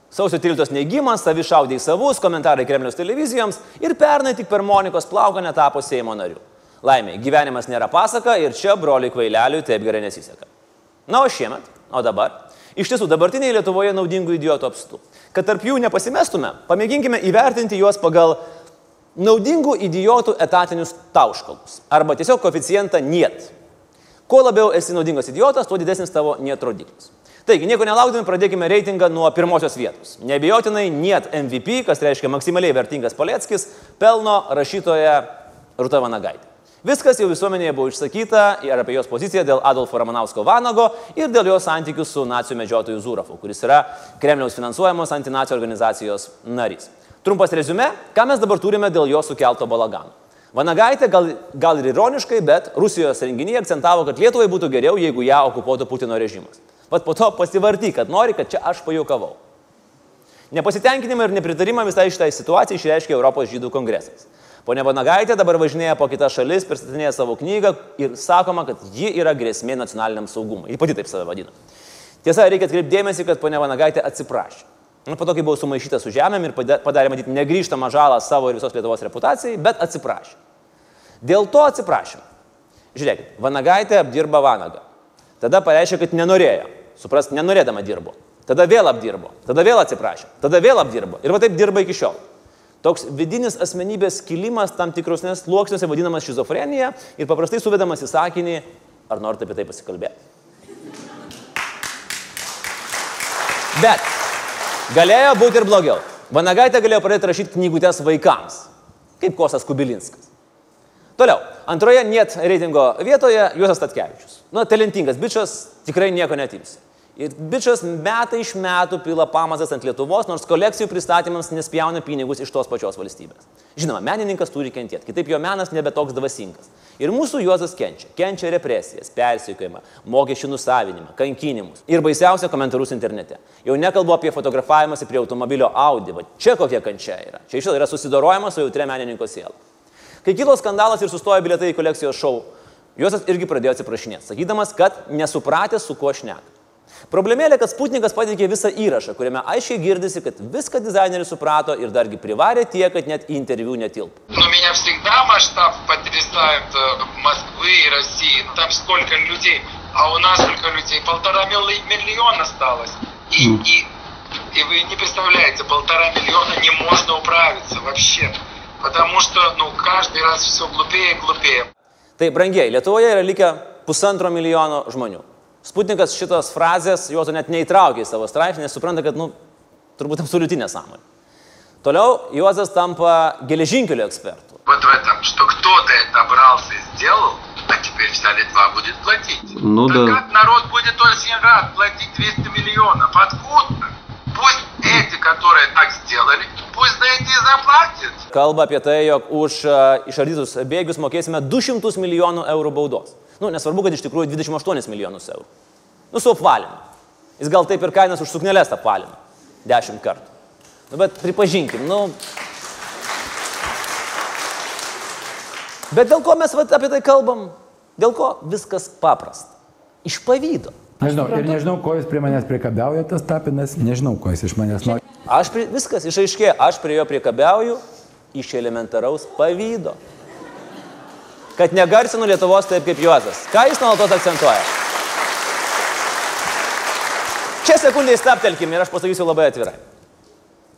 Sausio 13 neigimas, savi šaudė į savus, komentarai Kremliaus televizijoms ir pernai tik per Monikos plauką netapo Seimo nariu. Laimė, gyvenimas nėra pasaka ir čia broliui kvaileliui taip gerai nesiseka. Na, o šiemet, o dabar, iš tiesų dabartiniai Lietuvoje naudingų idiotų apstu. Kad tarp jų nepasimestume, pamėginkime įvertinti juos pagal naudingų idiotų etatinius tauškalus. Arba tiesiog koeficientą niet. Kuo labiau esi naudingas idiotas, tuo didesnis tavo niet rodiklis. Taigi, nieko nelaukdami, pradėkime reitingą nuo pirmosios vietos. Nebijotinai, net MVP, kas reiškia maksimaliai vertingas Paleckis, pelno rašytoja Rūta Vanagaitė. Viskas jau visuomenėje buvo išsakyta ir apie jos poziciją dėl Adolfo Ramanausko Vanago ir dėl jos santykių su nacijų medžiotoju Zurafu, kuris yra Kremliaus finansuojamos antinacijų organizacijos narys. Trumpas rezume, ką mes dabar turime dėl jo sukelto balagano. Vanagaitė gal, gal ir ironiškai, bet Rusijos renginyje akcentavo, kad Lietuvai būtų geriau, jeigu ją okupuotų Putino režimas. Vat po to pasivarty, kad nori, kad čia aš pajokavau. Nepasitenkinimą ir nepritarimą visai šitai situacijai išreiškė Europos žydų kongresas. Pone Vanagaitė dabar važinėja po kitas šalis, pristatinėja savo knygą ir sakoma, kad ji yra grėsmė nacionaliniam saugumui. Ji pati taip save vadina. Tiesa, reikia atkreipdėmėsi, kad ponia Vanagaitė atsiprašė. Nu, po to, kai buvo sumaišyta su žemėm ir pada- padarė, matyti, negryžtamą žalą savo ir visos Lietuvos reputacijai, bet atsiprašė. Dėl to atsiprašym. Žiūrėkit, Vanagaitė apdirba Vanagą. Tada pareiškė, kad nenorėjo. Suprast, nenorėdama dirbo. Tada vėl apdirbo. Tada vėl atsiprašė. Tada vėl apdirbo. Ir va taip dirba iki šiol. Toks vidinis asmenybės kilimas tam tikrosnės sluoksniuose vadinamas šizofrenija ir paprastai suvedamas į sakinį, ar norite apie tai pasikalbėti. Bet galėjo būti ir blogiau. Vanagaitė galėjo pradėti rašyti knygutės vaikams, kaip Kosas Kubilinskas. Toliau, antroje net reitingo vietoje Juozas Tatkevičius. Nu, talentingas bičias, tikrai nieko netims. Ir bičias metai iš metų pila pamazas ant Lietuvos, nors kolekcijų pristatymams nespjauna pinigus iš tos pačios valstybės. Žinoma, menininkas turi kentėti, kitaip jo menas nebe toks dvasingas. Ir mūsų Juozas kenčia. Kenčia represijas, persiekimą, mokesčių nusavinimą, kankinimus. Ir baisiausia komentarus internete. Jau nekalbu apie fotografavimąsi prie automobilio Audi, va čia kokia kančia yra. Čia iš tiesų yra susidorojama su jautria menininko siela. Kai kilo skandalas ir sustojo bilietai į kolekcijos šou, Juozas irgi pradėjo atsiprašinėti, sakydamas, kad nesupratęs, su kuo šneka. Problemėlė, kad Sputnikas pateikė visą įrašą, kuriame aiškiai girdisi, kad viską dizaineris suprato ir dargi privarė tiek, kad net į interviu netilpo. Но меня всегда масштаб потрясает э, Москвы и России. Там сколько людей, а у нас сколько людей? Полтора милли- миллиона осталось. И, и, и вы не представляете, полтора миллиона не можно управиться вообще. Потому что, ну, каждый раз все глупее и глупее. Tai brangiai, Lietuvoje yra likę pusantro milijono žmonių. Sputnikas šitos frazės juozo net neįtraukė į savo straipsnį, nes supranta, kad, nu, turbūt absoliuti nesąmonė. Toliau Juozas tampa geležinkelio ekspertu. Вот в этом, что кто-то это брался и сделал, а теперь вся Литва будет платить. Ну Так да. как народ будет очень рад платить 200 миллионов? Откуда? Пусть эти, которые так сделали, пусть за эти и заплатят. Kalba apie tai, jog už a, išardytus bėgius mokėsime 200 milijonų eurų baudos. Nu, nesvarbu, kad iš tikrųjų 28 milijonus eurų. Nu, su apvalinu. Jis gal taip ir kainas už suknelės apvalino. 10 kartų. Nu, bet pripažinkim, nu. Bet dėl ko mes vat, apie tai kalbam? Dėl ko viskas paprasta? Iš pavydo. Nežinau, ir nežinau, ko jis prie manęs priekabiauja tas tapinas, nežinau, ko jis iš manęs nori. Aš prie, viskas išaiškėjo, aš prie jo priekabiauju iš elementaraus pavydo. Kad negarsinu Lietuvos taip kaip Juozas. Ką jis nuolatos akcentuoja? Čia sekundžiai staptelkim ir aš pasakysiu labai atvirai.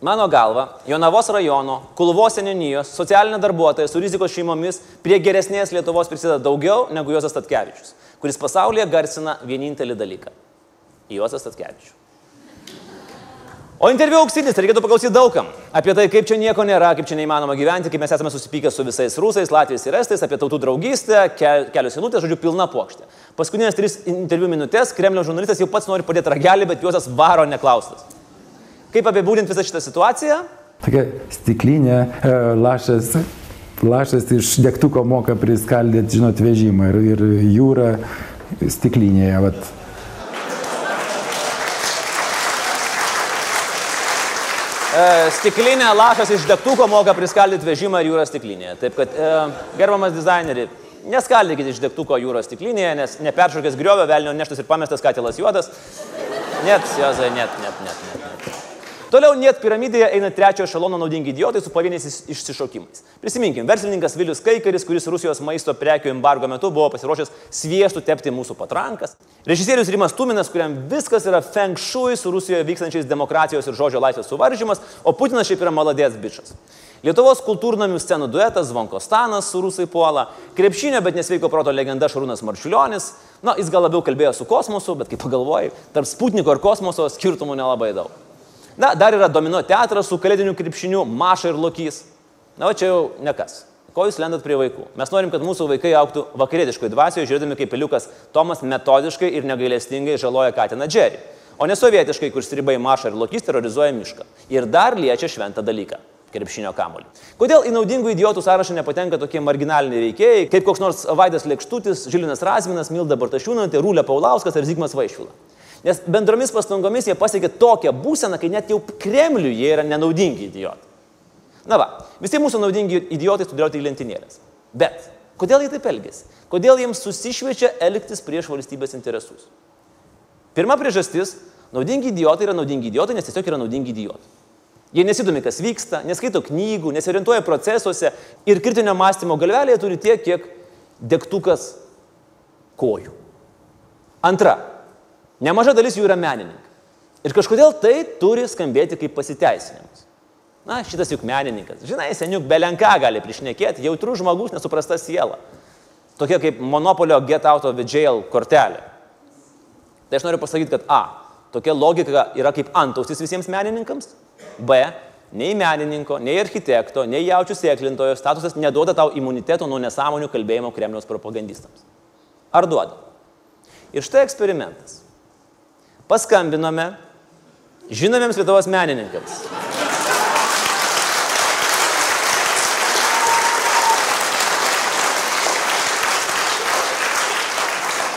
Mano galva, Jonavos rajono, Kulvos seninijos, socialinė darbuotoja su rizikos šeimomis prie geresnės Lietuvos prisideda daugiau negu Juozas Tatkevičius, kuris pasaulyje garsina vienintelį dalyką - Juozas Tatkevičius. O interviu auksinis, reikėtų paklausyti daugam. Apie tai, kaip čia nieko nėra, kaip čia neįmanoma gyventi, kaip mes esame susipykę su visais rusais, latviais ir estais, apie tautų draugystę, ke kelios minutės, žodžiu, pilna plokštė. Paskutinės tris interviu minutės Kremlio žurnalistas jau pats nori padėti ragelį, bet Juozas varo neklaustas. Kaip apibūdinti visą šitą situaciją? Tokia stiklinė, e, lašas, lašas iš degtuko moka priskaldyti, žinot, vežimą ir, ir jūra stiklinėje. Vat. Stiklinė lašas iš degtuko moka priskaldyti vežimą ir jūros stiklinėje. Taip kad, e, gerbamas dizaineri, neskaldykite iš degtuko jūros stiklinėje, nes neperšokęs griovio, velnio neštas ir pamestas katilas juodas. Net, Jozai, net, net, net, net. Toliau net piramidėje eina trečiojo šalono naudingi idiotai su pavieniais is- išsišokimais. Prisiminkim, verslininkas Vilius Kaikaris, kuris Rusijos maisto prekių embargo metu buvo pasiruošęs sviestų tepti mūsų patrankas. Režisierius Rimas Tuminas, kuriam viskas yra feng shui su Rusijoje vykstančiais demokratijos ir žodžio laisvės suvaržymas, o Putinas šiaip yra maladės bičias. Lietuvos kultūrnamių scenų duetas Zvonkostanas su Rusai puola, krepšinio, bet nesveiko proto legenda Šarūnas Marčiulionis. Na, jis gal labiau kalbėjo su kosmosu, bet kaip pagalvojai, tarp Sputniko ir kosmoso skirtumų nelabai daug. Na, dar yra domino teatras su kalėdiniu krepšiniu, Maša ir Lokys. Na, o čia jau nekas. Ko jūs lendat prie vaikų? Mes norim, kad mūsų vaikai auktų vakarietiškoje dvasioje, žiūrėdami kaip peliukas Tomas metodiškai ir negailestingai žaloja Katiną Džerį. O ne sovietiškai, kur stribai Maša ir Lokys terrorizuoja mišką. Ir dar liečia šventą dalyką krepšinio kamuolį. Kodėl į naudingų idiotų sąrašą nepatenka tokie marginaliniai veikėjai, kaip koks nors Vaidas Lekštutis, Žilinas Razminas, Milda Bartašiūnantė, Rūlė Paulauskas ar Zygmas Vaišvila? Nes bendromis pastangomis jie pasiekė tokią būseną, kai net jau Kremliui jie yra nenaudingi idiotai. Na va, visi mūsų naudingi idiotai sudėlioti į lentynėlės. Bet kodėl jie taip elgesi? Kodėl jiems susišviečia elgtis prieš valstybės interesus? Pirma priežastis - naudingi idiotai yra naudingi idiotai, nes tiesiog yra naudingi idiotai. Jie nesidomi, kas vyksta, neskaito knygų, nesiorientuoja procesuose ir kritinio mąstymo galvelėje turi tiek, kiek degtukas kojų. Antra, nemaža dalis jų yra menininkai. Ir kažkodėl tai turi skambėti kaip pasiteisinimas. Na, šitas juk menininkas. Žinai, seniuk belenka gali priešnekėti, jautrus žmogus, nesuprasta siela. Tokia kaip monopolio get out of jail kortelė. Tai aš noriu pasakyti, kad A, tokia logika yra kaip antausis visiems menininkams. B, nei menininko, nei architekto, nei jaučių sėklintojo statusas neduoda tau imuniteto nuo nesąmonių kalbėjimo Kremliaus propagandistams. Ar duoda? Ir štai eksperimentas. Paskambinome žinomiems Lietuvos menininkams.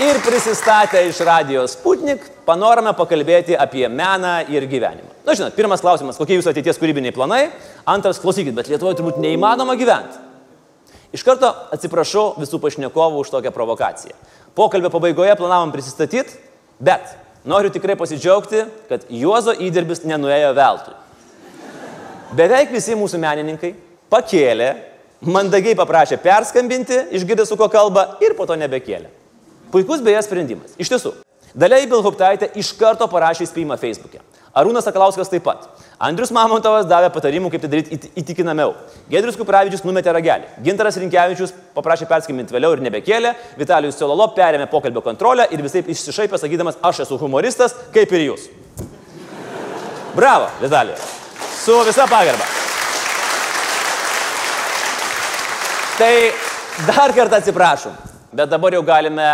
Ir prisistatę iš radijos Sputnik, panorame pakalbėti apie meną ir gyvenimą. Na, žinot, pirmas klausimas, kokie jūsų ateities kūrybiniai planai? Antras, klausykit, bet Lietuvoje turbūt neįmanoma gyventi. Iš karto atsiprašau visų pašnekovų už tokią provokaciją. Pokalbio pabaigoje planavom prisistatyti, bet noriu tikrai pasidžiaugti, kad Juozo įdirbis nenuėjo veltui. Beveik visi mūsų menininkai pakėlė, mandagiai paprašė perskambinti, išgirdė su ko kalba ir po to nebekėlė. Puikus beje sprendimas. Iš tiesų, Dalia Ibilhuptaitė iš karto parašė įspėjimą Facebook'e. Arūnas Sakalauskas taip pat. Andrius Mamontovas davė patarimų, kaip tai daryti įtikinamiau. Gedrius Kupravičius numetė ragelį. Gintaras Rinkevičius paprašė perskambinti vėliau ir nebekėlė. Vitalijus Sololo perėmė pokalbio kontrolę ir visai išsišaipė sakydamas, aš esu humoristas, kaip ir jūs. Bravo, Vitalijus. Su visa pagarba. Tai dar kartą atsiprašom, bet dabar jau galime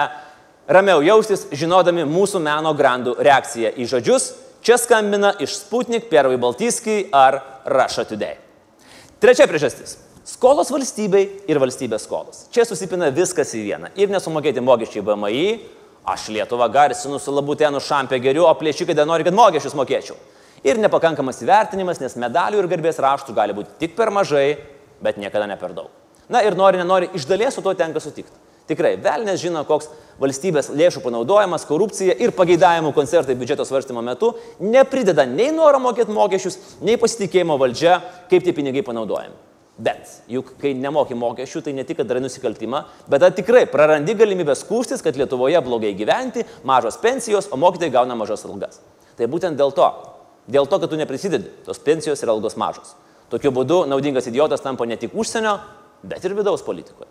ramiau jaustis, žinodami mūsų meno grandų reakciją į žodžius, čia skambina iš Sputnik, Pervai Baltyskai ar Russia Today. Trečia priežastis. Skolos valstybei ir valstybės skolos. Čia susipina viskas į vieną. Ir nesumokėti mokesčiai BMI, aš Lietuvą garsinu su labutėnu šampė geriu, o plėšikai dar nori, kad mokesčius mokėčiau. Ir nepakankamas įvertinimas, nes medalių ir garbės raštų gali būti tik per mažai, bet niekada ne per daug. Na ir nori, nenori, iš dalies su tuo tenka sutikti. Tikrai, velnės žino, koks valstybės lėšų panaudojimas, korupcija ir pageidavimų koncertai biudžeto svarstymo metu neprideda nei noro mokėti mokesčius, nei pasitikėjimo valdžia, kaip tie pinigai panaudojami. Bet juk kai nemoki mokesčių, tai ne tik, kad darai nusikaltimą, bet tikrai prarandi galimybę skūstis, kad Lietuvoje blogai gyventi, mažos pensijos, o mokytojai gauna mažas algas. Tai būtent dėl to, dėl to, kad tu neprisidedi, tos pensijos ir algos mažos. Tokiu būdu naudingas idiotas tampa ne tik užsienio, bet ir vidaus politikoje.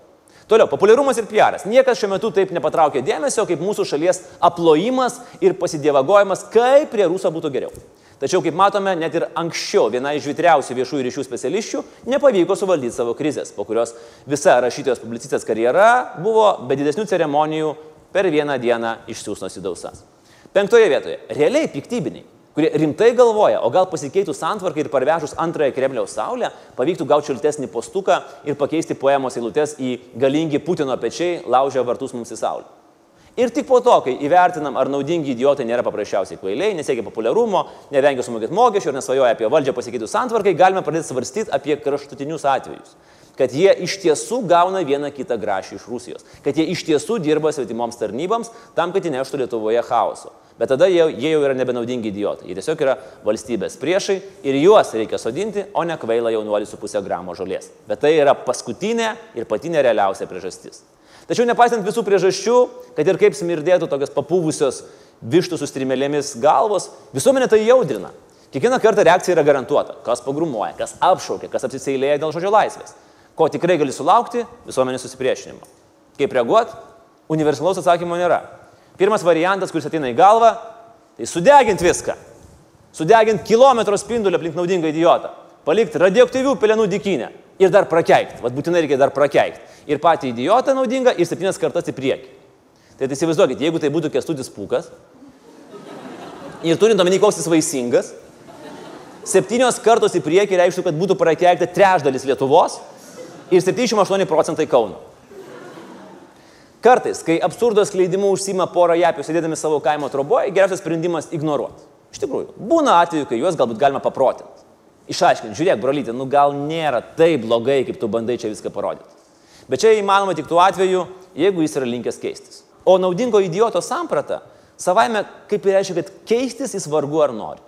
Toliau, populiarumas ir PR'as. Niekas šiuo metu taip nepatraukia dėmesio, kaip mūsų šalies aplojimas ir pasidievagojimas, kaip prie Ruso būtų geriau. Tačiau, kaip matome, net ir anksčiau viena iš vitriausių viešųjų ryšių specialisčių nepavyko suvaldyti savo krizės, po kurios visa rašytojos publicistės karjera buvo be didesnių ceremonijų per vieną dieną išsiūsnos į dausas. Penktoje vietoje - realiai piktybiniai kurie rimtai galvoja, o gal pasikeitų santvarką ir parvežus antrąją Kremliaus saulę, pavyktų gauti šiltesnį postuką ir pakeisti poemos eilutes į galingi Putino pečiai laužia vartus mums į saulę. Ir tik po to, kai įvertinam, ar naudingi idiotai nėra paprasčiausiai kvailiai, nesiekia populiarumo, nevengia sumokėti mokesčių ir nesvajoja apie valdžią pasikeitų santvarkai, galime pradėti svarstyti apie kraštutinius atvejus kad jie iš tiesų gauna vieną kitą grašį iš Rusijos, kad jie iš tiesų dirba svetimoms tarnyboms tam, kad įneštų Lietuvoje chaoso. Bet tada jie, jie jau yra nebenaudingi idiotai. Jie tiesiog yra valstybės priešai ir juos reikia sodinti, o ne kvailą jaunuolį su pusę gramo žolės. Bet tai yra paskutinė ir pati nerealiausia priežastis. Tačiau nepaisant visų priežasčių, kad ir kaip smirdėtų tokios papūvusios vištų su strimelėmis galvos, visuomenė tai jaudrina. Kiekvieną kartą reakcija yra garantuota. Kas pagrumuoja, kas apšaukia, kas apsiseilėja dėl žodžio laisvės. Ko tikrai gali sulaukti - visuomenės susipriešinimo. Kaip reaguoti? Universalaus atsakymo nėra. Pirmas variantas, kuris ateina į galvą, tai sudeginti viską. Sudeginti kilometro spindulį aplink naudingą idiotą. Palikti radioaktyvių pelenų dikinę. Ir dar prakeikti. Vat būtinai reikia dar prakeikti. Ir patį idiotą naudingą ir septynias kartas į priekį. Tai, tai įsivaizduokit, jeigu tai būtų kestudis pūkas ir turint omeny, koks jis vaisingas, septynios kartos į priekį reikštų, kad būtų prakeikta trečdalis Lietuvos ir 78 procentai Kauno. Kartais, kai absurdo skleidimu užsima pora japių sėdėdami savo kaimo troboje, geriausias sprendimas ignoruoti. Iš tikrųjų, būna atveju, kai juos galbūt galima paprotinti. Išaiškinti, žiūrėk, brolytė, nu gal nėra taip blogai, kaip tu bandai čia viską parodyti. Bet čia įmanoma tik tuo atveju, jeigu jis yra linkęs keistis. O naudingo idioto samprata savaime kaip ir reiškia, kad keistis jis vargu ar nori.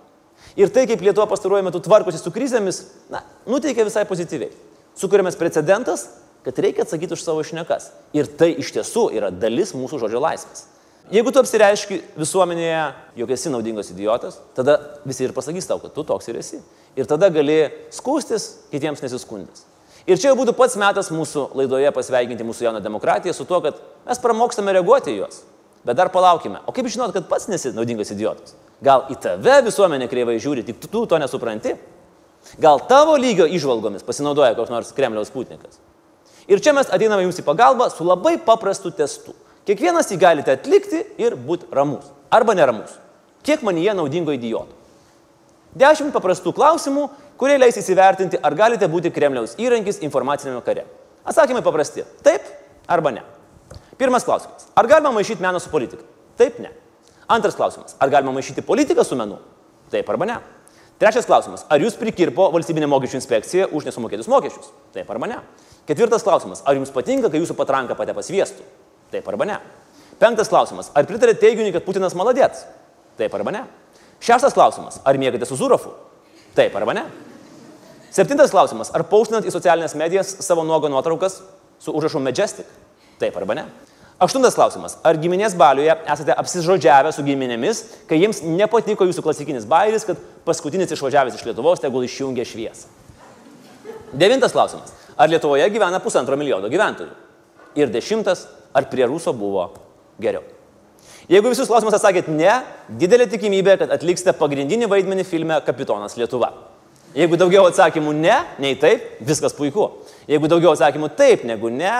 Ir tai, kaip Lietuva pastaruoju metu tvarkosi su krizėmis, na, nuteikia visai pozityviai. Sukūrėmės precedentas, kad reikia atsakyti už savo išnekas. Ir tai iš tiesų yra dalis mūsų žodžio laisvės. Jeigu tu apsireiški visuomenėje, jog esi naudingas idiotas, tada visi ir pasakys tau, kad tu toks ir esi. Ir tada gali skūstis, kitiems nesiskundęs. Ir čia jau būtų pats metas mūsų laidoje pasveikinti mūsų jauną demokratiją su tuo, kad mes pramokstame reaguoti į juos. Bet dar palaukime. O kaip žinot, kad pats nesi naudingas idiotas? Gal į tave visuomenė kreivai žiūri, tik tu to nesupranti? Gal tavo lygio išvalgomis pasinaudoja koks nors Kremliaus putnikas? Ir čia mes ateiname jums į pagalbą su labai paprastu testu. Kiekvienas jį galite atlikti ir būti ramus. Arba neramus. Kiek man jie naudingo idioto? Dešimt paprastų klausimų, kurie leis įsivertinti, ar galite būti Kremliaus įrankis informacinėme kare. Atsakymai paprasti. Taip arba ne. Pirmas klausimas. Ar galima maišyti meną su politika? Taip, ne. Antras klausimas. Ar galima maišyti politiką su menu? Taip arba ne. Trečias klausimas. Ar jūs prikirpo valstybinė mokesčių inspekcija už nesumokėtus mokesčius? Taip arba ne. Ketvirtas klausimas. Ar jums patinka, kai jūsų patranka pate pasviestų? Taip arba ne. Penktas klausimas. Ar pritarėte teiginiui, kad Putinas maladėts? Taip arba ne. Šeštas klausimas. Ar mėgate su Zurofu? Taip arba ne. Septintas klausimas. Ar paustinat į socialinės medijas savo nuogo nuotraukas su užrašu Majestic? Taip arba ne. Aštuntas klausimas. Ar giminės baliuje esate apsižodžiavę su giminėmis, kai jiems nepatiko jūsų klasikinis bairis, kad paskutinis išvažiavęs iš Lietuvos tegul išjungia šviesą? Devintas klausimas. Ar Lietuvoje gyvena pusantro milijono gyventojų? Ir dešimtas. Ar prie Ruso buvo geriau? Jeigu visus klausimus atsakėt ne, didelė tikimybė, kad atliksite pagrindinį vaidmenį filme Kapitonas Lietuva. Jeigu daugiau atsakymų ne, nei taip, viskas puiku. Jeigu daugiau atsakymų taip negu ne,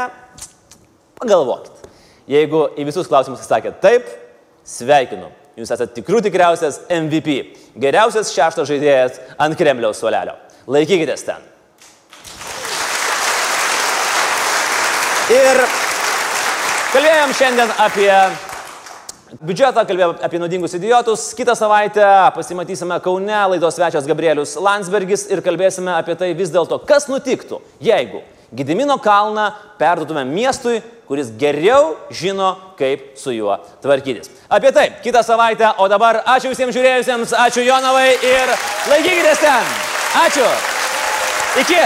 pagalvokit. Jeigu į visus klausimus atsakėt taip, sveikinu. Jūs esate tikrų tikriausias MVP. Geriausias šeštas žaidėjas ant Kremliaus suolelio. Laikykitės ten. Ir kalbėjom šiandien apie biudžetą, kalbėjom apie naudingus idiotus. Kitą savaitę pasimatysime Kaune, laidos svečias Gabrielius Landsbergis ir kalbėsime apie tai vis dėlto, kas nutiktų, jeigu Gidimino kalną perduotume miestui, kuris geriau žino, kaip su juo tvarkytis. Apie tai kitą savaitę, o dabar ačiū visiems žiūrėjusiems, ačiū Jonavai ir laikykitės ten. Ačiū. Iki.